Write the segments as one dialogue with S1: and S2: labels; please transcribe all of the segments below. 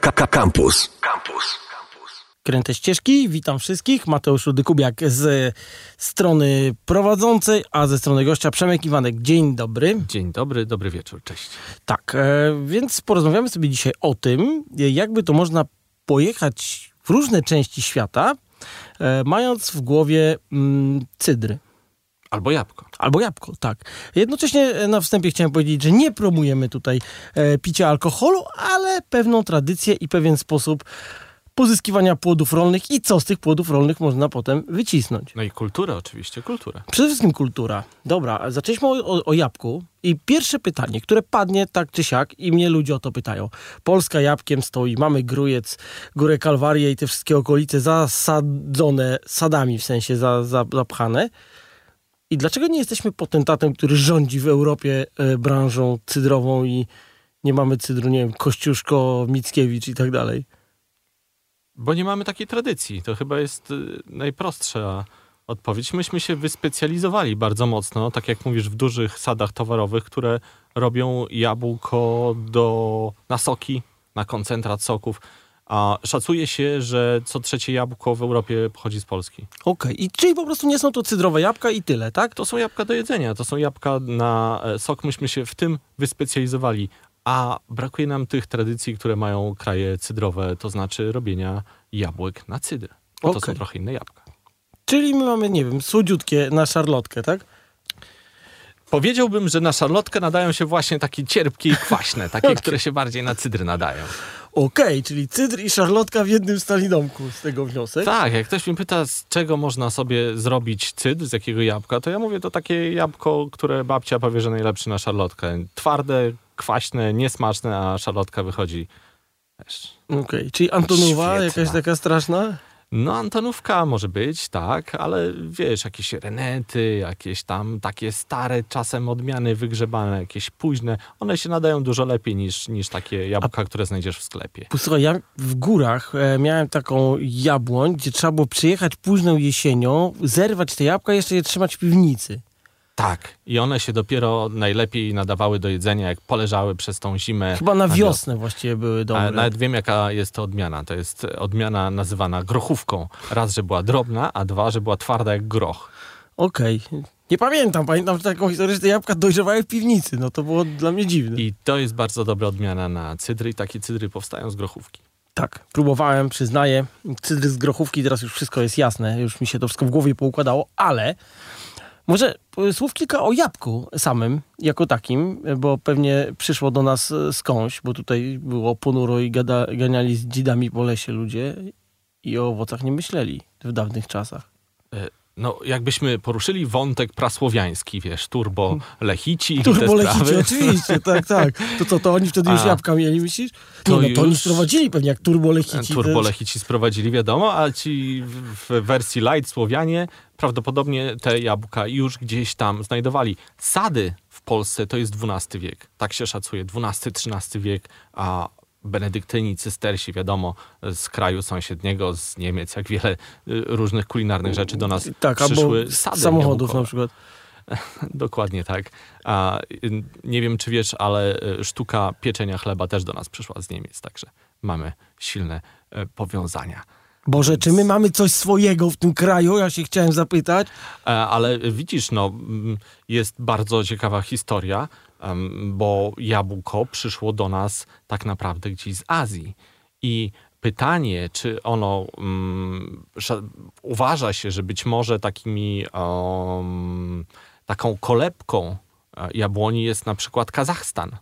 S1: Campus. Campus.
S2: Kręte ścieżki, witam wszystkich. Mateusz Rudykubiak z strony prowadzącej, a ze strony gościa Przemek Iwanek. Dzień dobry.
S3: Dzień dobry, dobry wieczór, cześć.
S2: Tak, e, więc porozmawiamy sobie dzisiaj o tym, jakby to można pojechać w różne części świata, e, mając w głowie mm, cydry.
S3: Albo jabłko.
S2: Albo jabłko, tak. Jednocześnie e, na wstępie chciałem powiedzieć, że nie promujemy tutaj e, picia alkoholu, ale pewną tradycję i pewien sposób pozyskiwania płodów rolnych i co z tych płodów rolnych można potem wycisnąć.
S3: No i kultura oczywiście, kultura.
S2: Przede wszystkim kultura. Dobra, zaczęliśmy o, o, o jabłku i pierwsze pytanie, które padnie tak czy siak i mnie ludzie o to pytają. Polska jabłkiem stoi, mamy Grujec, Górę Kalwarię i te wszystkie okolice zasadzone sadami, w sensie za, za, zapchane. I dlaczego nie jesteśmy potentatem, który rządzi w Europie e, branżą cydrową i nie mamy cydru, nie wiem, Kościuszko, Mickiewicz i tak dalej?
S3: Bo nie mamy takiej tradycji. To chyba jest y, najprostsza odpowiedź. Myśmy się wyspecjalizowali bardzo mocno, tak jak mówisz, w dużych sadach towarowych, które robią jabłko do, na soki, na koncentrat soków. A szacuje się, że co trzecie jabłko w Europie pochodzi z Polski.
S2: Okej, i czyli po prostu nie są to cydrowe jabłka i tyle, tak?
S3: To są jabłka do jedzenia, to są jabłka na e, sok. Myśmy się w tym wyspecjalizowali. A brakuje nam tych tradycji, które mają kraje cydrowe, to znaczy robienia jabłek na cydr. Bo to
S2: Okej.
S3: są trochę inne jabłka.
S2: Czyli my mamy, nie wiem, słodziutkie na szarlotkę, tak?
S3: Powiedziałbym, że na szarlotkę nadają się właśnie takie cierpkie i kwaśne, takie, które się bardziej na cydr nadają.
S2: Okej, czyli cydr i szarlotka w jednym stalidomku, z tego wniosek.
S3: Tak, jak ktoś mnie pyta, z czego można sobie zrobić cydr, z jakiego jabłka, to ja mówię, to takie jabłko, które babcia powie, że najlepsze na szarlotkę. Twarde, kwaśne, niesmaczne, a szarlotka wychodzi.
S2: Okej, czyli Antonowa,
S3: Świetna.
S2: jakaś taka straszna?
S3: No, Antonówka może być, tak, ale wiesz, jakieś renety, jakieś tam takie stare, czasem odmiany wygrzebane, jakieś późne, one się nadają dużo lepiej niż, niż takie jabłka, które znajdziesz w sklepie.
S2: Posłuchaj, ja w górach e, miałem taką jabłoń, gdzie trzeba było przyjechać późną jesienią, zerwać te jabłka i jeszcze je trzymać w piwnicy.
S3: Tak, i one się dopiero najlepiej nadawały do jedzenia, jak poleżały przez tą zimę.
S2: Chyba na wiosnę właściwie były
S3: A
S2: dobre.
S3: nawet wiem, jaka jest to odmiana. To jest odmiana nazywana grochówką. Raz, że była drobna, a dwa, że była twarda jak groch.
S2: Okej. Nie pamiętam, pamiętam taką historię, że te jabłka dojrzewały w piwnicy. No to było dla mnie dziwne.
S3: I to jest bardzo dobra odmiana na cydry i takie cydry powstają z grochówki.
S2: Tak, próbowałem, przyznaję. Cydry z grochówki, teraz już wszystko jest jasne. Już mi się to wszystko w głowie poukładało, ale może e, słów kilka o jabłku samym, jako takim, bo pewnie przyszło do nas e, skądś, bo tutaj było ponuro i gada, ganiali z dzidami po lesie ludzie i o owocach nie myśleli w dawnych czasach.
S3: E, No, jakbyśmy poruszyli wątek prasłowiański, wiesz, turbo lechici i te
S2: Turbo lechici,
S3: sprawy.
S2: oczywiście, tak, tak. To co, to oni wtedy już
S3: A,
S2: jabłka mieli, myślisz?
S3: to
S2: Nie, no to oni
S3: już-
S2: sprowadzili pewnie jak turbo lechici.
S3: Turbo
S2: to-
S3: lechici sprowadzili, wiadomo, a ci w wersji light Słowianie prawdopodobnie te jabłka już gdzieś tam znajdowali. Sady w Polsce to jest XII wiek, tak się szacuje, XII-XIII wiek, a benedyktyni, cystersi, wiadomo, z kraju sąsiedniego, z Niemiec, jak wiele y, różnych kulinarnych rzeczy do nas
S2: Tak,
S3: przyszły sady
S2: samochodów
S3: jabłkowe.
S2: na przykład.
S3: Dokładnie tak. A, y, nie wiem, czy wiesz, ale y, sztuka pieczenia chleba też do nas przyszła z Niemiec, także mamy silne powiązania.
S2: Boże, czy my mamy coś swojego w tym kraju? Ja się chciałem zapytać.
S3: E, Ale widzisz, no, mm, jest bardzo ciekawa historia, bo jabłko przyszło do nas tak naprawdę gdzieś z Azji. I pytanie, czy ono sza- uważa się, że być może takimi em, taką kolebką e, jabłoni jest na przykład Kazachstan.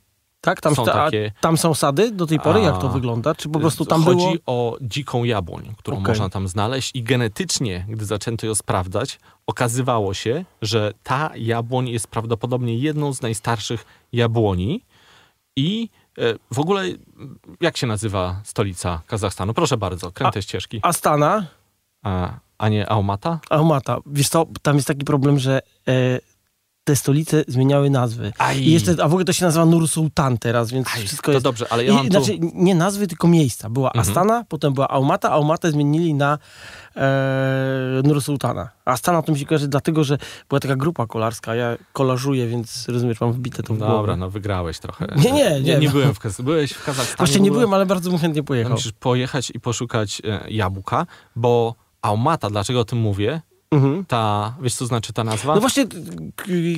S2: Tak, tam,
S3: Są
S2: a
S3: takie-
S2: tam są sady do tej pory?
S3: A.
S2: Jak to wygląda? Czy po prostu tam
S3: Chodzi
S2: było...
S3: o dziką jabłoń, którą
S2: Okej.
S3: można tam znaleźć i genetycznie, gdy zaczęto ją sprawdzać, okazywało się, że ta jabłoń jest prawdopodobnie jedną z najstarszych jabłoni i e, w ogóle jak się nazywa stolica Kazachstanu? Proszę bardzo, kręte ścieżki.
S2: Astana,
S3: A, a nie Almata?
S2: Almata. Wiesz co, tam jest taki problem, że e, te stolice zmieniały nazwy.
S3: Aj.
S2: I jeszcze, a w ogóle to się nazywa Nur Sultan teraz, więc
S3: Aj,
S2: wszystko
S3: to
S2: jest...
S3: dobrze, ale ja
S2: I,
S3: mam tu-
S2: Znaczy, nie nazwy, tylko miejsca. Była
S3: Mhm.
S2: Astana, potem była Aumata, Aumatę zmienili na e, Nur Sultana. Astana to mi się kojarzy dlatego, że była taka grupa kolarska, ja kolażuję, więc rozumiesz, mam wbite to w głowę.
S3: Dobra, no wygrałeś trochę.
S2: Nie, nie, nie,
S3: Nie,
S2: no.
S3: byłem w Kaz- Byłeś w Kazachstanie.
S2: Właśnie nie byłem, ale bardzo bym chętnie pojechał.
S3: Musisz pojechać i poszukać e, jabłka, bo Aumata, dlaczego o tym mówię?
S2: Mhm.
S3: Ta, wiesz co znaczy ta nazwa?
S2: No właśnie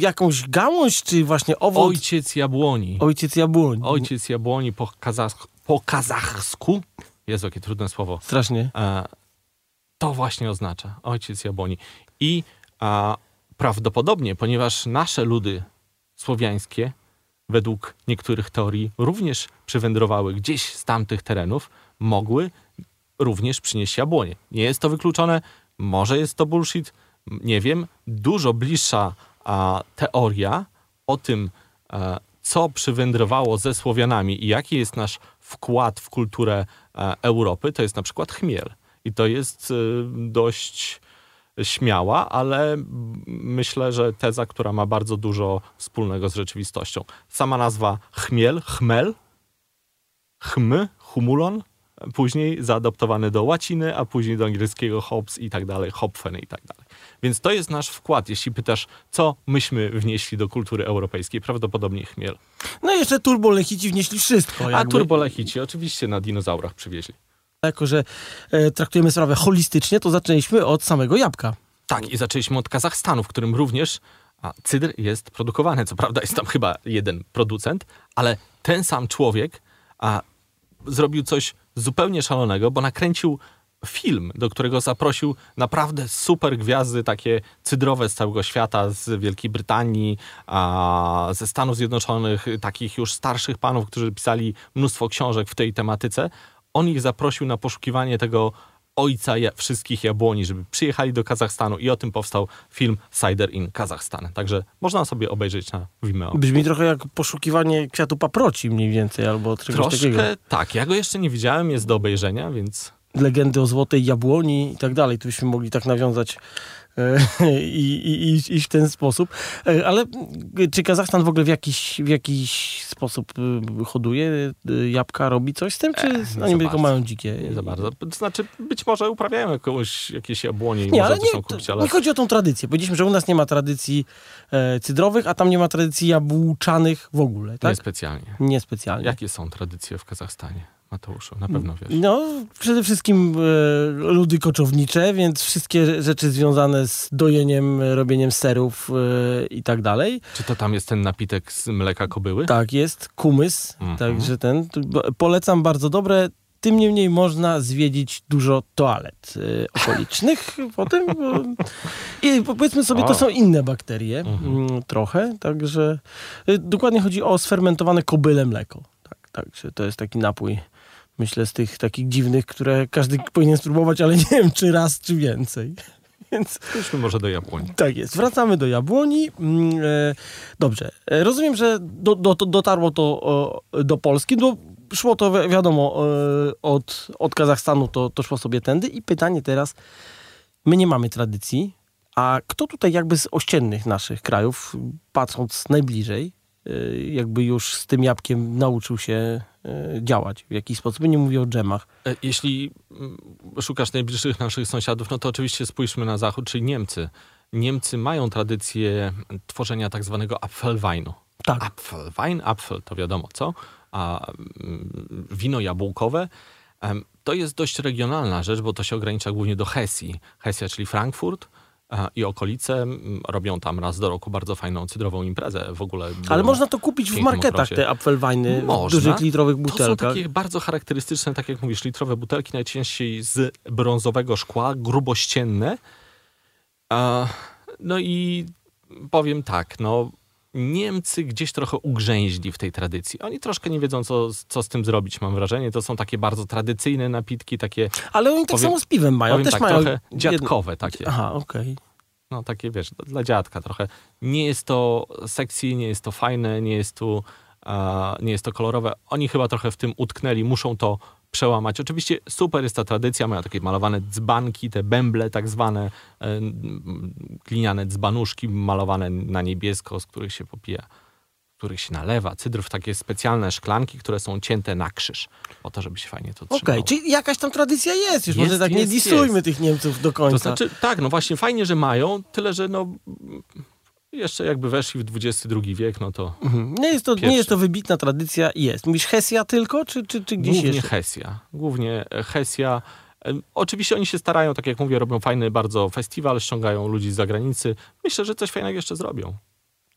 S2: jakąś gałąź, czy właśnie owoc?
S3: Ojciec jabłoni.
S2: Ojciec jabłoń.
S3: Ojciec jabłoni po, kazach, po kazachsku. Jezu, jakie trudne słowo.
S2: Strasznie.
S3: E, to właśnie oznacza ojciec jabłoni. I a, prawdopodobnie, ponieważ nasze ludy słowiańskie, według niektórych teorii, również przywędrowały gdzieś z tamtych terenów, mogły również przynieść jabłonie. Nie jest to wykluczone, może jest to bullshit, nie wiem. Dużo bliższa a, teoria o tym, e, co przywędrowało ze Słowianami i jaki jest nasz wkład w kulturę e, Europy, to jest na przykład chmiel. I to jest e, dość śmiała, ale myślę, że teza, która ma bardzo dużo wspólnego z rzeczywistością. Sama nazwa chmiel, chmel, chmy, humulon, później zaadoptowany do łaciny, a później do angielskiego hops i tak dalej, hopfen i tak dalej. Więc to jest nasz wkład, jeśli pytasz, co myśmy wnieśli do kultury europejskiej, prawdopodobnie chmiel.
S2: No i jeszcze turbolechici wnieśli wszystko.
S3: A
S2: jakby.
S3: turbolechici oczywiście na dinozaurach przywieźli.
S2: Jako, że e, traktujemy sprawę holistycznie, to zaczęliśmy od samego jabłka.
S3: Tak, i zaczęliśmy od Kazachstanu, w którym również a, cydr jest produkowany. Co prawda jest tam chyba jeden producent, ale ten sam człowiek a, zrobił coś zupełnie szalonego, bo nakręcił film, do którego zaprosił naprawdę super gwiazdy, takie cydrowe z całego świata, z Wielkiej Brytanii, a, ze Stanów Zjednoczonych, takich już starszych panów, którzy pisali mnóstwo książek w tej tematyce. On ich zaprosił na poszukiwanie tego ojca wszystkich jabłoni, żeby przyjechali do Kazachstanu i o tym powstał film Cider in Kazachstan. Także można sobie obejrzeć na Vimeo.
S2: Brzmi trochę jak poszukiwanie kwiatu paproci mniej więcej, albo czegoś takiego.
S3: Troszkę tak, ja go jeszcze nie widziałem, jest do obejrzenia, więc
S2: Legendy o złotej jabłoni i tak dalej. Tu byśmy mogli tak nawiązać i, i, i, i w ten sposób. E, Ale mm, czy Kazachstan w ogóle w jakiś, w jakiś sposób y, hoduje y, jabłka, robi coś z tym, czy
S3: nie
S2: oni tylko mają dzikie?
S3: nie za bardzo. To znaczy, być może uprawiają jakąś, jakieś jabłonie i
S2: Nie, ale nie,
S3: kupić, ale
S2: nie chodzi o tą tradycję. Powiedzieliśmy, że u nas nie ma tradycji e, cydrowych, a tam nie ma tradycji jabłczanych w ogóle, tak?
S3: niespecjalnie.
S2: Niespecjalnie.
S3: Jakie są tradycje w Kazachstanie, Mateuszu? Na pewno wiesz.
S2: No, przede wszystkim e, ludy koczownicze, więc wszystkie rzeczy związane z dojeniem, robieniem serów e, i tak dalej.
S3: Czy to tam jest ten napitek z mleka kobyły?
S2: Tak jest, kumys,
S3: Mhm.
S2: także ten. Polecam, bardzo dobre. Tym niemniej można zwiedzić dużo toalet e, okolicznych potem. I po- powiedzmy sobie, to
S3: O.
S2: są inne bakterie
S3: Mhm.
S2: mm, trochę, także e, dokładnie chodzi o sfermentowane kobyle mleko. Tak, także to jest taki napój, myślę, z tych takich dziwnych, które każdy powinien spróbować, ale nie wiem, czy raz, czy więcej. Więc
S3: Idźmy może do jabłoni.
S2: tak jest. Wracamy do jabłoni. Mm, e, Dobrze. E, Rozumiem, że do, do, dotarło to do Polski. No, szło to wi- wiadomo e, od, od Kazachstanu, to, to szło sobie tędy. I pytanie teraz. My nie mamy tradycji, a kto tutaj jakby z ościennych naszych krajów, patrząc najbliżej, jakby już z tym jabłkiem nauczył się e, działać w jakiś sposób? Nie mówię o dżemach.
S3: E, Jeśli mm, szukasz najbliższych naszych sąsiadów, no to oczywiście spójrzmy na zachód, czyli Niemcy. Niemcy mają tradycję tworzenia tak zwanego Apfelweinu.
S2: Tak.
S3: Apfelwein, Apfel to wiadomo co, a mm, wino jabłkowe to jest dość regionalna rzecz, bo to się ogranicza głównie do Hesji. Hesja, czyli Frankfurt i okolice mm, robią tam raz do roku bardzo fajną cydrową imprezę. W ogóle
S2: Ale można to kupić w marketach, te apfelweiny w dużych litrowych
S3: To są
S2: butelkach.
S3: takie bardzo charakterystyczne, tak jak mówisz, litrowe butelki, najczęściej z brązowego szkła, grubościenne. No i powiem tak, no Niemcy gdzieś trochę ugrzęźli w tej tradycji. Oni troszkę nie wiedzą, co, co z tym zrobić, mam wrażenie. To są takie bardzo tradycyjne napitki, takie,
S2: Ale oni tak
S3: Powiem-
S2: samo z piwem mają. Też
S3: tak,
S2: mają
S3: trochę dziadkowe takie.
S2: Aha, okej.
S3: No takie, wiesz, dla dziadka trochę. Nie jest to sexy, nie jest to fajne, nie jest, tu, e, nie jest to kolorowe. Oni chyba trochę w tym utknęli, muszą to przełamać. Oczywiście super jest ta tradycja, mają takie malowane dzbanki, te bęble tak zwane, e, gliniane dzbanuszki malowane na niebiesko, z których się popija, z których się nalewa. Cydr w takie specjalne szklanki, które są cięte na krzyż, po to, żeby się fajnie to
S2: Okej,
S3: trzymało.
S2: czyli jakaś tam tradycja jest. Już
S3: Jest,
S2: może tak nie
S3: jest,
S2: disujmy
S3: jest.
S2: tych Niemców do końca.
S3: To znaczy, tak, no właśnie fajnie, że mają, tyle że no jeszcze jakby weszli w XXI wiek, no to
S2: Mhm. nie, jest to, nie jest to wybitna tradycja jest. Mówisz Hesja tylko, czy, czy, czy gdzieś
S3: głównie
S2: jeszcze?
S3: Hesja. Głównie e, Hesja. Oczywiście oni się starają, tak jak mówię, robią fajny bardzo festiwal, ściągają ludzi z zagranicy. Myślę, że coś fajnego jeszcze zrobią.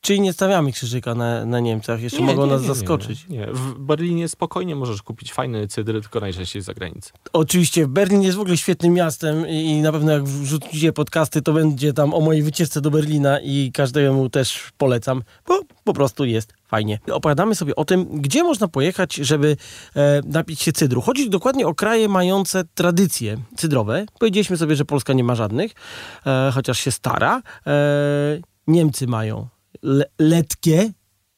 S2: Czyli nie stawiamy krzyżyka na, na Niemcach, jeszcze mogą nas zaskoczyć.
S3: Nie, nie. W Berlinie spokojnie możesz kupić fajny cydr, tylko najczęściej z zagranicy.
S2: Oczywiście, Berlin jest w ogóle świetnym miastem i i na pewno jak wrzucicie podcasty, to będzie tam o mojej wycieczce do Berlina i każdemu też polecam, bo po prostu jest fajnie. Opowiadamy sobie o tym, gdzie można pojechać, żeby e, napić się cydru. Chodzi dokładnie o kraje mające tradycje cydrowe. Powiedzieliśmy sobie, że Polska nie ma żadnych, e, chociaż się stara. E, Niemcy mają le, letkie,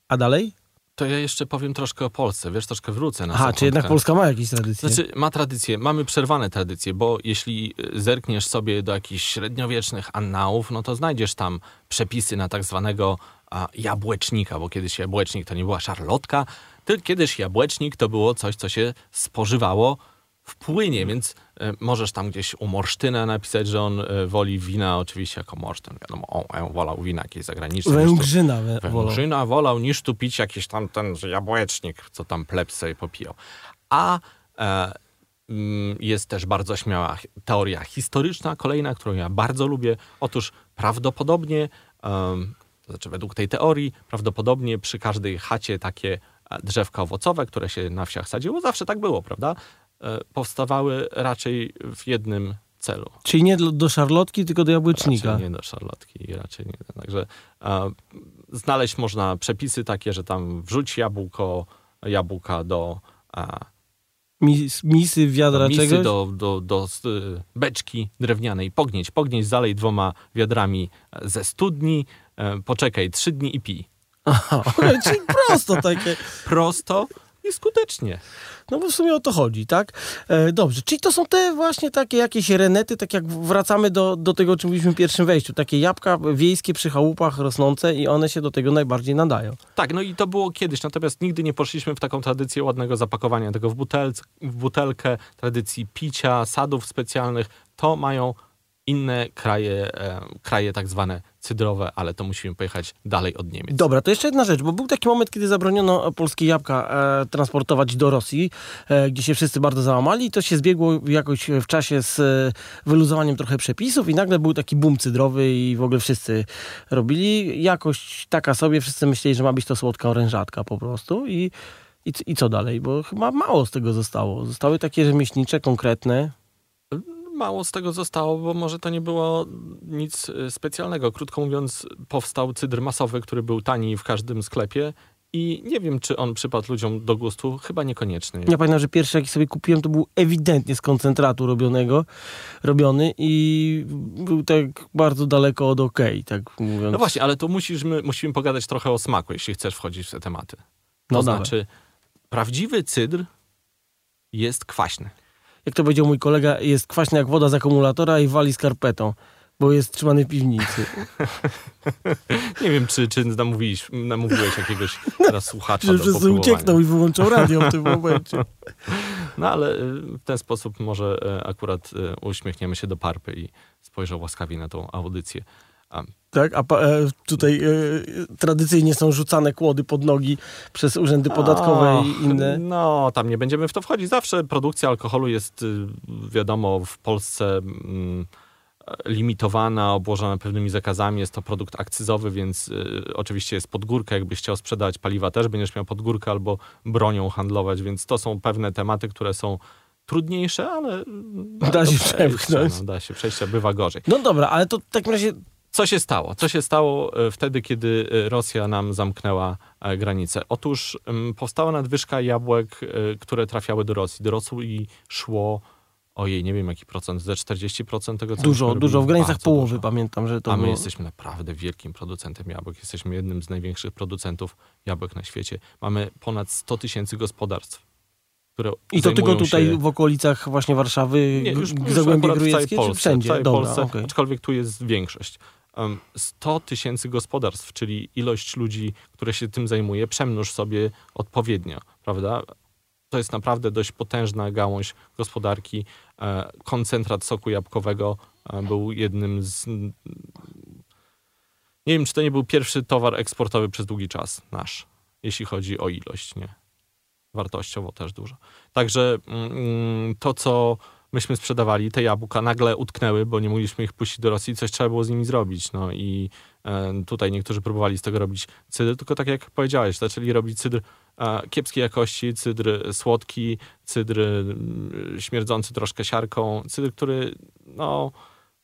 S2: a dalej?
S3: To ja jeszcze powiem troszkę o Polsce, wiesz, troszkę wrócę na
S2: Aha, czy jednak Polska ma jakieś tradycje?
S3: Znaczy, ma tradycję, mamy przerwane tradycje, bo jeśli y, zerkniesz sobie do jakichś średniowiecznych annałów, no to znajdziesz tam przepisy na tak zwanego a, jabłecznika, bo kiedyś jabłecznik to nie była szarlotka, tylko kiedyś jabłecznik to było coś, co się spożywało w płynie, więc y, możesz tam gdzieś u Morsztyna napisać, że on y, woli wina oczywiście jako Morsztyn. Wiadomo, on wolał wina jakieś zagraniczne. niż tu-
S2: Węgrzyna we.
S3: Węgrzyna wolał niż tu pić jakiś tam ten jabłecznik, co tam pleb sobie popijał. A e, mm, jest też bardzo śmiała teoria historyczna, kolejna, którą ja bardzo lubię. Otóż prawdopodobnie, em, to znaczy według tej teorii, prawdopodobnie przy każdej chacie takie e, drzewka owocowe, które się na wsiach sadziło, zawsze tak było, prawda? E, powstawały raczej w jednym celu.
S2: Czyli nie do, do szarlotki, tylko do jabłecznika.
S3: Raczej nie do szarlotki, raczej nie. Także e, znaleźć można przepisy takie, że tam wrzuć jabłko, jabłka do, e,
S2: Mis, misy, wiadra
S3: do misy,
S2: czegoś?
S3: do, do, do y, beczki drewnianej, pognieć, pognieć, zalej dwoma wiadrami ze studni, e, poczekaj trzy dni i pij.
S2: Aha, czyli prosto takie.
S3: Prosto i skutecznie.
S2: No bo w sumie o to chodzi, tak? E, dobrze, czyli to są te właśnie takie jakieś renety, tak jak wracamy do, do tego, o czym mówiliśmy w pierwszym wejściu. Takie jabłka wiejskie przy chałupach rosnące i one się do tego najbardziej nadają.
S3: Tak, no i to było kiedyś, natomiast nigdy nie poszliśmy w taką tradycję ładnego zapakowania tego w, butelc, w butelkę, tradycji picia, sadów specjalnych. To mają inne kraje, e, kraje tak zwane cydrowe, ale to musimy pojechać dalej od Niemiec.
S2: Dobra, to jeszcze jedna rzecz, bo był taki moment, kiedy zabroniono polskie jabłka e, transportować do Rosji, e, gdzie się wszyscy bardzo załamali i to się zbiegło jakoś w czasie z e, wyluzowaniem trochę przepisów i nagle był taki boom cydrowy i w ogóle wszyscy robili. Jakość taka sobie, wszyscy myśleli, że ma być to słodka orężatka po prostu i, i, i co dalej, bo chyba mało z tego zostało. Zostały takie rzemieślnicze, konkretne.
S3: Mało z tego zostało, bo może to nie było nic e, specjalnego. Krótko mówiąc, powstał cydr masowy, który był tani w każdym sklepie i nie wiem, czy on przypadł ludziom do gustu. Chyba niekoniecznie.
S2: Ja pamiętam, że pierwszy jaki sobie kupiłem, to był ewidentnie z koncentratu robionego, robiony i był tak bardzo daleko od okej, tak mówiąc.
S3: No właśnie, ale tu musisz, my, musimy pogadać trochę o smaku, jeśli chcesz wchodzić w te tematy. To
S2: No dawaj.
S3: znaczy, prawdziwy cydr jest kwaśny.
S2: Jak to powiedział mój kolega, jest kwaśny jak woda z akumulatora i wali skarpetą, bo jest trzymany w piwnicy.
S3: Nie wiem, czy, czy namówiłeś, namówiłeś jakiegoś teraz słuchacza
S2: Że
S3: do
S2: wszyscy uciekną i wyłączą radio w tym momencie.
S3: No ale y, w ten sposób może y, akurat y, uśmiechniemy się do parpy i spojrzał łaskawie na tą audycję. A,
S2: Tak, a e, tutaj e, tradycyjnie są rzucane kłody pod nogi przez urzędy podatkowe i inne.
S3: No, tam nie będziemy w to wchodzić. Zawsze produkcja alkoholu jest, y, wiadomo, w Polsce mm, limitowana, obłożona pewnymi zakazami. Jest to produkt akcyzowy, więc y, oczywiście jest pod górkę. Jakbyś chciał sprzedać paliwa, też będziesz miał pod górkę albo bronią handlować, więc to są pewne tematy, które są trudniejsze, ale mm,
S2: Da się przepchnąć.
S3: No, da się przejść, a bywa gorzej.
S2: No dobra, ale to w takim razie
S3: Co się stało? Co się stało e, wtedy, kiedy e, Rosja nam zamknęła e, granicę? Otóż em, powstała nadwyżka jabłek, które trafiały do Rosji. Do Rosji szło, ojej, nie wiem jaki procent, ze 40% tego, co
S2: dużo, dużo, w granicach połowy
S3: dużo.
S2: pamiętam, że to
S3: A my
S2: było.
S3: jesteśmy naprawdę wielkim producentem jabłek. Jesteśmy jednym z największych producentów jabłek na świecie. Mamy ponad 100 tysięcy gospodarstw, które
S2: I to tylko tutaj
S3: się...
S2: w okolicach właśnie Warszawy,
S3: Nie, już,
S2: Zagłębie Grójeckie, czy wszędzie?
S3: W całej
S2: Dobra,
S3: Polsce,
S2: okej.
S3: aczkolwiek tu jest większość. Em, 100 tysięcy gospodarstw, czyli ilość ludzi, które się tym zajmuje, przemnóż sobie odpowiednio, prawda? To jest naprawdę dość potężna gałąź gospodarki. E, Koncentrat soku jabłkowego e, był jednym z... Nie wiem, czy to nie był pierwszy towar eksportowy przez długi czas nasz, jeśli chodzi o ilość, nie? Wartościowo też dużo. Także mm, to, co myśmy sprzedawali, te jabłka nagle utknęły, bo nie mogliśmy ich puścić do Rosji, coś trzeba było z nimi zrobić. No i e, tutaj niektórzy próbowali z tego robić cydr, tylko tak jak powiedziałeś, zaczęli robić cydr e, kiepskiej jakości, cydr słodki, cydr mm, śmierdzący troszkę siarką, cydr, który no,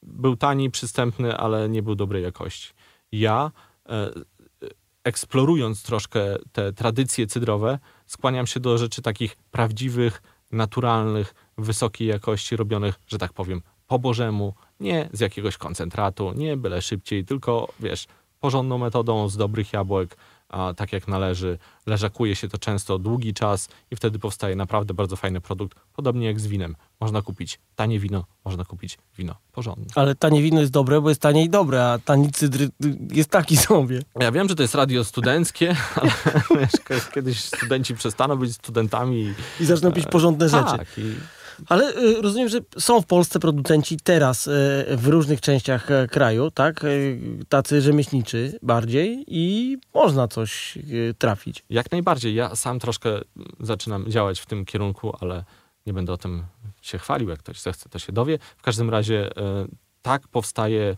S3: był tani, przystępny, ale nie był dobrej jakości. Ja, e, eksplorując troszkę te tradycje cydrowe, skłaniam się do rzeczy takich prawdziwych, naturalnych, wysokiej jakości, robionych, że tak powiem, po bożemu, nie z jakiegoś koncentratu, nie byle szybciej, tylko wiesz, porządną metodą z dobrych jabłek, a tak jak należy. Leżakuje się to często długi czas i wtedy powstaje naprawdę bardzo fajny produkt, podobnie jak z winem. Można kupić tanie wino, można kupić wino porządne.
S2: Ale tanie wino jest dobre, bo jest tanie i dobre, a tani cydr y, jest taki sobie.
S3: Ja wiem, że to jest radio studenckie, ale kiedyś studenci przestaną być studentami. i-
S2: I zaczną pić porządne rzeczy.
S3: Tak, i
S2: Ale y, rozumiem, że są w Polsce producenci teraz y, w różnych częściach e, kraju, tak? Y, tacy rzemieślniczy bardziej i można coś trafić.
S3: Jak najbardziej. Ja sam troszkę zaczynam działać w tym kierunku, ale nie będę o tym się chwalił. Jak ktoś zechce, to się dowie. W każdym razie e, tak powstaje,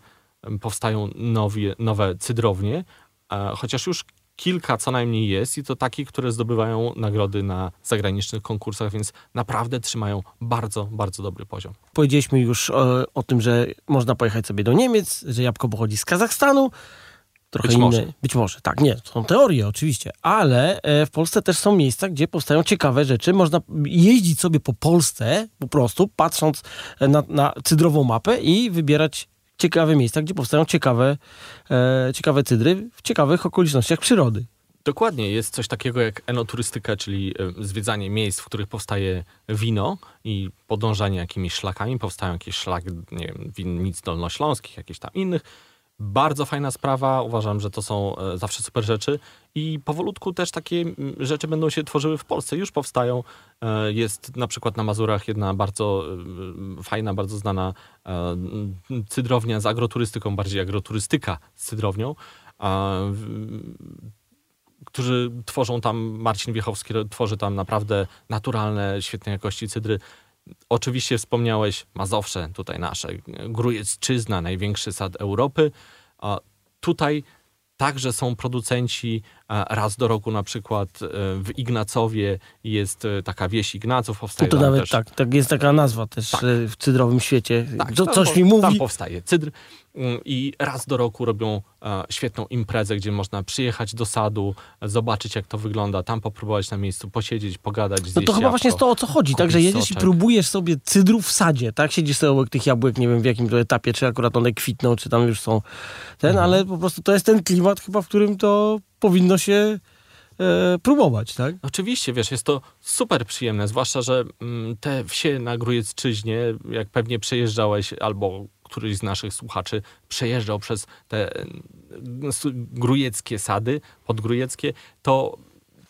S3: powstają nowie, nowe cydrownie, e, chociaż już kilka co najmniej jest i to takie, które zdobywają nagrody na zagranicznych konkursach, więc naprawdę trzymają bardzo, bardzo dobry poziom.
S2: Powiedzieliśmy już o, o tym, że można pojechać sobie do Niemiec, że jabłko pochodzi z Kazachstanu. Trochę
S3: Być
S2: inne.
S3: może.
S2: Być może, tak, nie, to są teorie oczywiście, ale e, w Polsce też są miejsca, gdzie powstają ciekawe rzeczy. Można jeździć sobie po Polsce, po prostu patrząc na, na cydrową mapę i wybierać ciekawe miejsca, gdzie powstają ciekawe, e, ciekawe cydry w ciekawych okolicznościach przyrody.
S3: Dokładnie, jest coś takiego jak enoturystyka, czyli e, zwiedzanie miejsc, w których powstaje wino i podążanie jakimiś szlakami. Powstają jakieś szlaki, nie wiem, winnic dolnośląskich, jakichś tam innych. Bardzo fajna sprawa, uważam, że to są e, zawsze super rzeczy i powolutku też takie rzeczy będą się tworzyły w Polsce, już powstają. E, Jest na przykład na Mazurach jedna bardzo e, fajna, bardzo znana cydrownia z agroturystyką, bardziej agroturystyka z cydrownią. Którzy tworzą tam, Marcin Wiechowski tworzy tam naprawdę naturalne, świetnej jakości cydry. Oczywiście wspomniałeś Mazowsze, tutaj nasze, Grujecczyzna, największy sad Europy. Tutaj także są producenci, raz do roku na przykład e, w Ignacowie jest e, taka wieś Ignaców, powstaje
S2: to
S3: tam
S2: nawet
S3: też
S2: tak, tak, jest taka nazwa też
S3: Tak.
S2: e, w cydrowym świecie.
S3: tak,
S2: Co, coś mi mówi.
S3: Tam powstaje cydr mm, i raz do roku robią świetną imprezę, gdzie można przyjechać do sadu, zobaczyć jak to wygląda, tam popróbować na miejscu, posiedzieć, pogadać,
S2: No to chyba właśnie jest
S3: jabłko.
S2: to, o co chodzi, tak? Że
S3: kupić
S2: jedziesz i próbujesz sobie cydru w sadzie, tak? Siedzisz sobie obok tych jabłek, nie wiem w jakim to etapie, czy akurat one kwitną, czy tam już są ten,
S3: Mhm.
S2: ale po prostu to jest ten klimat chyba, w którym to powinno się e, próbować, tak?
S3: Oczywiście, wiesz, jest to super przyjemne, zwłaszcza, że mm, te wsie na Grujecczyźnie, jak pewnie przejeżdżałeś, albo któryś z naszych słuchaczy przejeżdżał przez te mm, grujeckie sady, podgrujeckie, to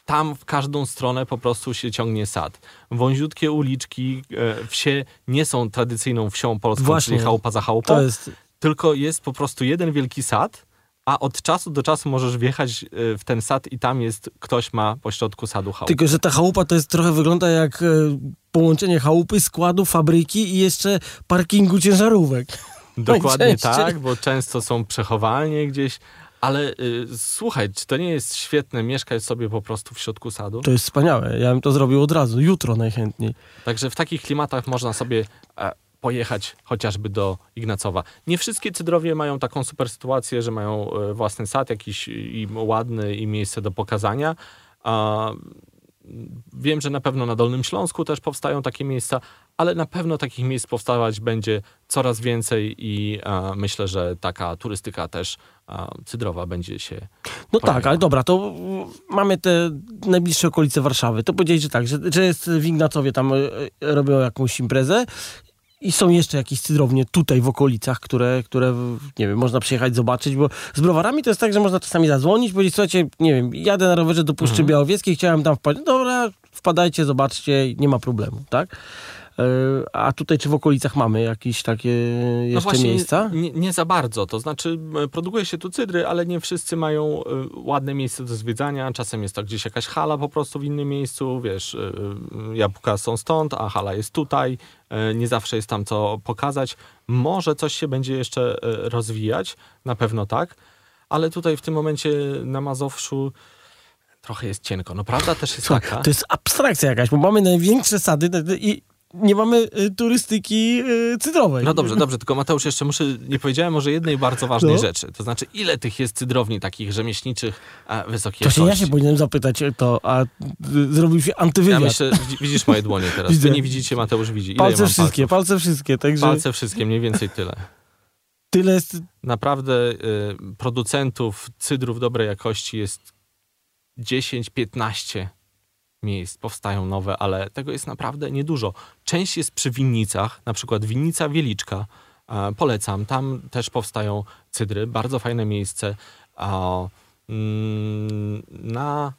S3: tam w każdą stronę po prostu się ciągnie sad. Wąziutkie uliczki, e, wsie nie są tradycyjną wsią polską,
S2: Właśnie.
S3: czyli chałupa za chałupą,
S2: jest,
S3: tylko jest po prostu jeden wielki sad, a od czasu do czasu możesz wjechać e, w ten sad i tam jest, ktoś ma pośrodku sadu chałupę.
S2: tylko że ta chałupa to jest trochę wygląda jak e, połączenie chałupy, składu, fabryki i jeszcze parkingu ciężarówek.
S3: Dokładnie
S2: Najczęściej.
S3: tak, bo często są przechowalnie gdzieś, ale y, słuchaj, czy to nie jest świetne mieszkać sobie po prostu w środku sadu?
S2: To jest wspaniałe, ja bym to zrobił od razu, jutro najchętniej.
S3: Także w takich klimatach można sobie e, pojechać chociażby do Ignacowa. Nie wszystkie cydrowie mają taką super sytuację, że mają e, własny sad jakiś i ładny i miejsce do pokazania. A, Wiem, że na pewno na Dolnym Śląsku też powstają takie miejsca, ale na pewno takich miejsc powstawać będzie coraz więcej i e, myślę, że taka turystyka też a, cydrowa będzie się
S2: No
S3: pojawiała.
S2: tak, ale dobra, to mamy te najbliższe okolice Warszawy. To powiedzieli, że tak, że, że jest w Ignacowie, tam y, y, robią jakąś imprezę i są jeszcze jakieś cydrownie tutaj w okolicach, które, które nie wiem, można przyjechać, zobaczyć, bo z browarami to jest tak, że można czasami zadzwonić, powiedzieć, słuchajcie, nie wiem, jadę na rowerze do Puszczy Białowieskiej, chciałem tam wpaść. Dobra, wpadajcie, zobaczcie, nie ma problemu, tak? Y, A tutaj czy w okolicach mamy jakieś takie jeszcze
S3: No właśnie,
S2: miejsca?
S3: Nie, nie za bardzo. To znaczy, e, produkuje się tu cydry, ale nie wszyscy mają e, ładne miejsce do zwiedzania. Czasem jest to gdzieś jakaś hala po prostu w innym miejscu. Wiesz, e, e, jabłka są stąd, a hala jest tutaj. E, Nie zawsze jest tam co pokazać. Może coś się będzie jeszcze e, rozwijać, na pewno tak, ale tutaj w tym momencie na Mazowszu trochę jest cienko. No prawda też jest
S2: Słuchaj,
S3: taka.
S2: to jest abstrakcja jakaś, bo mamy największe sady no, i nie mamy y, turystyki y, cydrowej.
S3: No dobrze, dobrze, tylko Mateusz, jeszcze muszę, nie powiedziałem może jednej bardzo ważnej
S2: No.
S3: rzeczy. To znaczy, ile tych jest cydrowni takich rzemieślniczych a, wysokiej
S2: To się ja
S3: jakości?
S2: się powinienem zapytać to, a y, zrobił się
S3: Ja
S2: antywywiad.
S3: myślę, widzi- widzisz moje dłonie teraz.
S2: Widzę.
S3: Wy nie widzicie, Mateusz widzi. Ile ja
S2: palce wszystkie,
S3: palców?
S2: palce wszystkie, także
S3: Palce wszystkie, mniej więcej tyle.
S2: tyle jest...
S3: Naprawdę y, producentów cydrów dobrej jakości jest 10-15 miejsc. Powstają nowe, ale tego jest naprawdę niedużo. Część jest przy winnicach, na przykład winnica Wieliczka. E, polecam, tam też powstają cydry. Bardzo fajne miejsce. Mm, na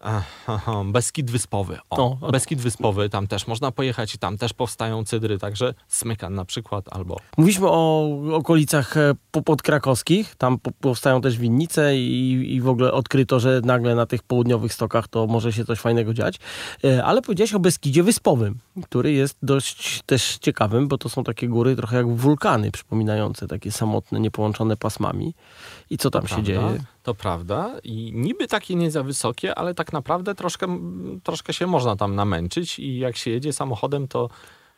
S3: Aha, Beskid Wyspowy. O. Beskid Wyspowy, tam też można pojechać i tam też powstają cydry, także Smykan na przykład, albo
S2: Mówiliśmy o okolicach e, po- podkrakowskich, tam po- powstają też winnice i, i w ogóle odkryto, że nagle na tych południowych stokach to może się coś fajnego dziać. E, Ale powiedziałeś o Beskidzie Wyspowym, który jest dość też ciekawym, bo to są takie góry trochę jak wulkany, przypominające takie samotne, niepołączone pasmami. I co tam się
S3: prawda,
S2: dzieje?
S3: To prawda. I niby takie nie za wysokie, ale tak naprawdę troszkę, troszkę się można tam namęczyć i jak się jedzie samochodem, to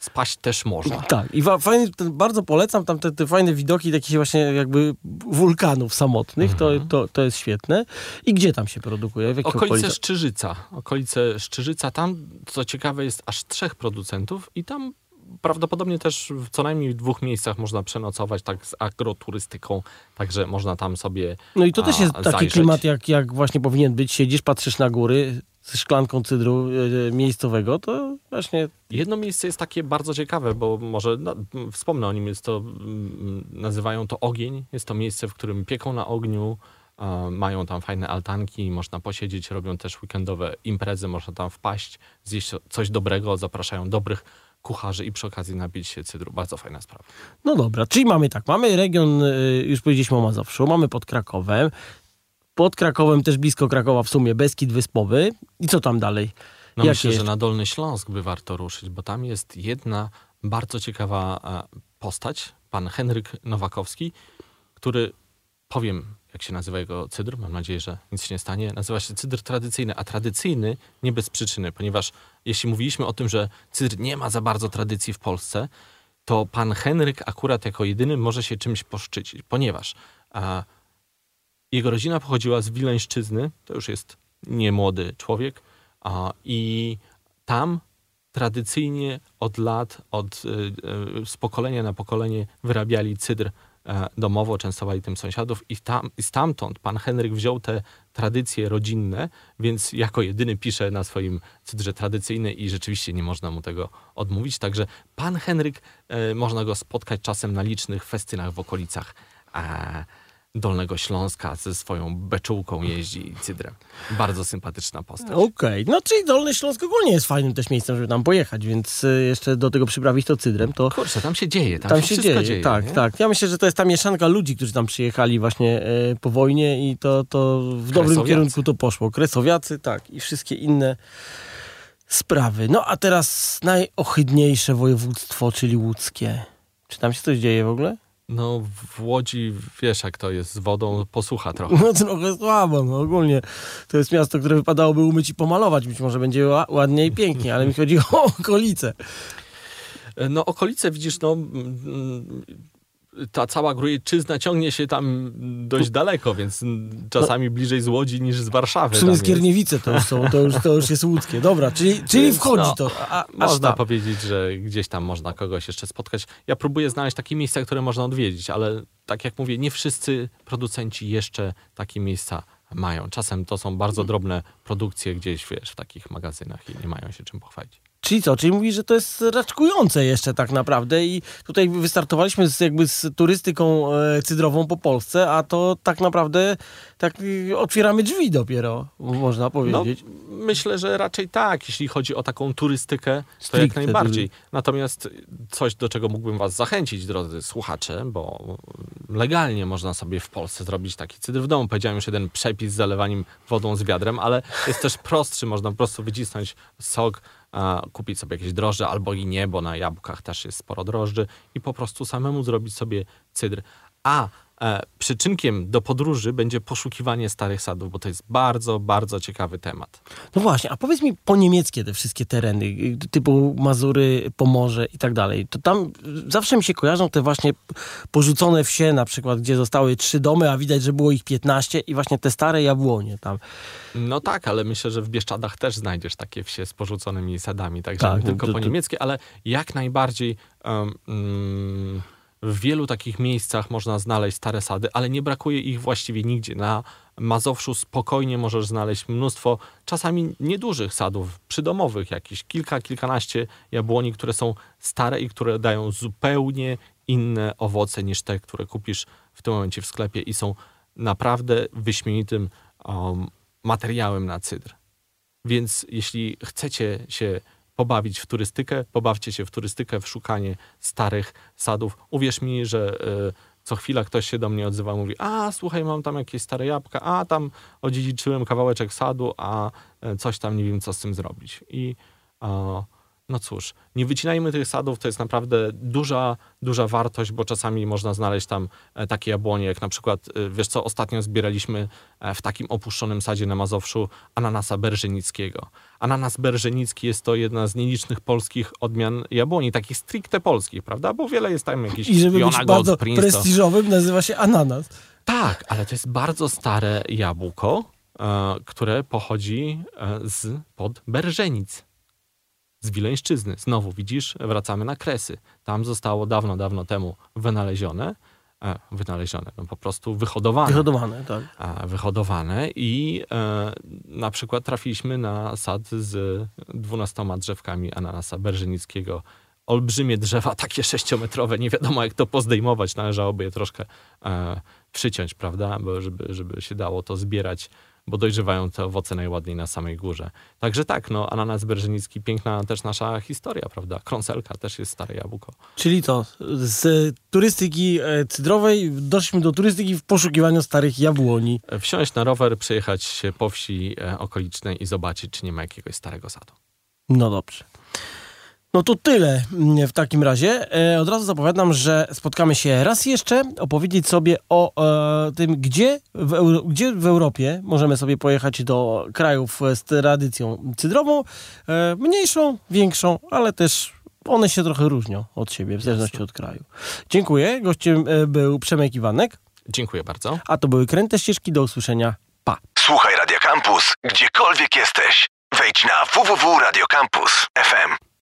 S3: spaść też można.
S2: Tak, i ten, bardzo polecam tam te, te fajne widoki takich właśnie jakby wulkanów samotnych, to, to, to jest świetne. I gdzie tam się produkuje? W
S3: Okolice
S2: okolicach?
S3: Szczyżyca. Okolice Szczyżyca. Tam, co ciekawe, jest aż trzech producentów i tam prawdopodobnie też w co najmniej w dwóch miejscach można przenocować tak z agroturystyką, także można tam sobie
S2: No i to też
S3: a,
S2: jest taki
S3: zajrzeć.
S2: klimat, jak, jak właśnie powinien być. Siedzisz, patrzysz na góry ze szklanką cydru e, miejscowego, to właśnie
S3: Jedno miejsce jest takie bardzo ciekawe, bo może no, wspomnę o nim, jest to, mm, nazywają to ogień, jest to miejsce, w którym pieką na ogniu, e, mają tam fajne altanki, można posiedzieć, robią też weekendowe imprezy, można tam wpaść, zjeść coś dobrego, zapraszają dobrych kucharzy i przy okazji napić się cydru. Bardzo fajna sprawa.
S2: No dobra, czyli mamy tak, mamy region, y, już powiedzieliśmy o Mazowszu, mamy pod Krakowem, pod Krakowem też blisko Krakowa w sumie Beskid Wyspowy i co tam dalej?
S3: No
S2: Jakie
S3: myślę, że na Dolny Śląsk by warto ruszyć, bo tam jest jedna bardzo ciekawa e, postać, pan Henryk Nowakowski, który, powiem jak się nazywa jego cydr, mam nadzieję, że nic się nie stanie, nazywa się cydr tradycyjny, a tradycyjny nie bez przyczyny, ponieważ jeśli mówiliśmy o tym, że cydr nie ma za bardzo tradycji w Polsce, to pan Henryk akurat jako jedyny może się czymś poszczycić, ponieważ a, jego rodzina pochodziła z Wileńszczyzny, to już jest niemłody człowiek, a, i tam tradycyjnie od lat, od, y, y, z pokolenia na pokolenie wyrabiali cydr domowo, częstowali tym sąsiadów i, tam, i stamtąd pan Henryk wziął te tradycje rodzinne, więc jako jedyny pisze na swoim cydrze tradycyjny i rzeczywiście nie można mu tego odmówić. Także pan Henryk, e, można go spotkać czasem na licznych festynach w okolicach e, Dolnego Śląska ze swoją beczułką jeździ cydrem. Bardzo sympatyczna postać.
S2: Okej, no czyli Dolny Śląsk ogólnie jest fajnym też miejscem, żeby tam pojechać, więc y, jeszcze do tego przyprawić to cydrem, to
S3: Kurczę, tam się dzieje, tam,
S2: tam
S3: się,
S2: się dzieje.
S3: dzieje.
S2: tak,
S3: nie?
S2: tak. Ja myślę, że to jest ta mieszanka ludzi, którzy tam przyjechali właśnie e, po wojnie i to, to w dobrym kierunku to poszło. Kresowiacy, tak, i wszystkie inne sprawy. No a teraz najohydniejsze województwo, czyli łódzkie. Czy tam się coś dzieje w ogóle?
S3: No w Łodzi wiesz jak to jest z wodą, posłucha trochę.
S2: No trochę słabo, no ogólnie to jest miasto, które wypadałoby umyć i pomalować. Być może będzie ła- ładnie i pięknie, ale mi chodzi o okolice.
S3: No okolice widzisz, no ta cała Grujczyzna ciągnie się tam dość daleko, więc czasami bliżej z Łodzi niż z Warszawy.
S2: W sumie z
S3: jest.
S2: Kierniewice to już są, to już, to już jest łódzkie. Dobra, czyli, czyli
S3: Więc
S2: wchodzi
S3: no,
S2: to. A,
S3: Można
S2: tam.
S3: powiedzieć, że gdzieś tam można kogoś jeszcze spotkać. Ja próbuję znaleźć takie miejsca, które można odwiedzić, ale tak jak mówię, nie wszyscy producenci jeszcze takie miejsca mają. Czasem to są bardzo drobne produkcje gdzieś, wiesz, w takich magazynach i nie mają się czym pochwalić.
S2: Czyli co? Czyli mówisz, że to jest raczkujące jeszcze tak naprawdę i tutaj wystartowaliśmy z, jakby z turystyką e, cydrową po Polsce, a to tak naprawdę tak otwieramy drzwi dopiero, można
S3: No,
S2: powiedzieć.
S3: myślę, że raczej tak, jeśli chodzi o taką turystykę, to jak
S2: Stricte
S3: najbardziej. Natomiast coś, do czego mógłbym was zachęcić, drodzy słuchacze, bo legalnie można sobie w Polsce zrobić taki cydr w domu. Powiedziałem już jeden przepis z zalewaniem wodą z wiadrem, ale jest też prostszy, można po prostu wycisnąć sok, kupić sobie jakieś drożdże albo i nie, bo na jabłkach też jest sporo drożdży i po prostu samemu zrobić sobie cydr. A przyczynkiem do podróży będzie poszukiwanie starych sadów, bo to jest bardzo, bardzo ciekawy temat.
S2: No właśnie, a powiedz mi po niemieckie te wszystkie tereny, y, typu Mazury, Pomorze i tak dalej. To tam zawsze mi się kojarzą te właśnie porzucone wsie na przykład, gdzie zostały trzy domy, a widać, że było ich 15 i właśnie te stare jabłonie tam.
S3: No tak, ale myślę, że w Bieszczadach też znajdziesz takie wsie z porzuconymi sadami, także
S2: Tak,
S3: nie
S2: to-
S3: tylko
S2: to-
S3: po
S2: to-
S3: niemieckie, ale jak najbardziej um, mm, w wielu takich miejscach można znaleźć stare sady, ale nie brakuje ich właściwie nigdzie. Na Mazowszu spokojnie możesz znaleźć mnóstwo, czasami niedużych sadów, przydomowych, jakieś kilka, kilkanaście jabłoni, które są stare i które dają zupełnie inne owoce niż te, które kupisz w tym momencie w sklepie i są naprawdę wyśmienitym um, materiałem na cydr. Więc jeśli chcecie się pobawić w turystykę, pobawcie się w turystykę, w szukanie starych sadów. Uwierz mi, że e, co chwila ktoś się do mnie odzywa, mówi, a słuchaj, mam tam jakieś stare jabłka, a tam odziedziczyłem kawałeczek sadu, a e, coś tam nie wiem, co z tym zrobić. I e, no cóż, nie wycinajmy tych sadów, to jest naprawdę duża, duża wartość, bo czasami można znaleźć tam e, takie jabłonie, jak na przykład, e, wiesz co, ostatnio zbieraliśmy e, w takim opuszczonym sadzie na Mazowszu ananasa berżenickiego. Ananas berżenicki jest to jedna z nielicznych polskich odmian jabłoni, takich stricte polskich, prawda? Bo wiele jest tam jakichś
S2: I żeby być
S3: Fiona
S2: bardzo prestiżowym, nazywa się ananas.
S3: tak, ale to jest bardzo stare jabłko, które pochodzi z pod Berżenic. Z Wileńszczyzny. Znowu widzisz, wracamy na Kresy. Tam zostało dawno, dawno temu wynalezione, e, wynalezione, no po prostu wyhodowane.
S2: Wyhodowane, tak.
S3: a, wyhodowane i e, na przykład trafiliśmy na sad z dwunastoma drzewkami ananasa berżynickiego. Olbrzymie drzewa, takie sześciometrowe, nie wiadomo jak to pozdejmować, należałoby je troszkę e, przyciąć, prawda, bo żeby, żeby się dało to zbierać, bo dojrzewają te owoce najładniej na samej górze. Także tak, no ananas berżynicki, piękna też nasza historia, prawda, krąselka też jest stare jabłko.
S2: Czyli to, z turystyki e, cydrowej doszliśmy do turystyki w poszukiwaniu starych jabłoni.
S3: Wsiąść na rower, przejechać się po wsi e, okolicznej i zobaczyć, czy nie ma jakiegoś starego sadu.
S2: No dobrze. No to tyle mm, w takim razie. E, od razu zapowiadam, że spotkamy się raz jeszcze, opowiedzieć sobie o e, tym, gdzie w, Euro, gdzie w Europie możemy sobie pojechać do krajów z tradycją cydrową, e, mniejszą, większą, ale też one się trochę różnią od siebie, w zależności od kraju. Dziękuję. Gościem e, był Przemek Iwanek,
S3: Dziękuję bardzo.
S2: a to były Kręte Ścieżki. Do usłyszenia. Pa!
S1: Słuchaj Radio Campus, gdziekolwiek jesteś. Wejdź na www.radiocampus.fm.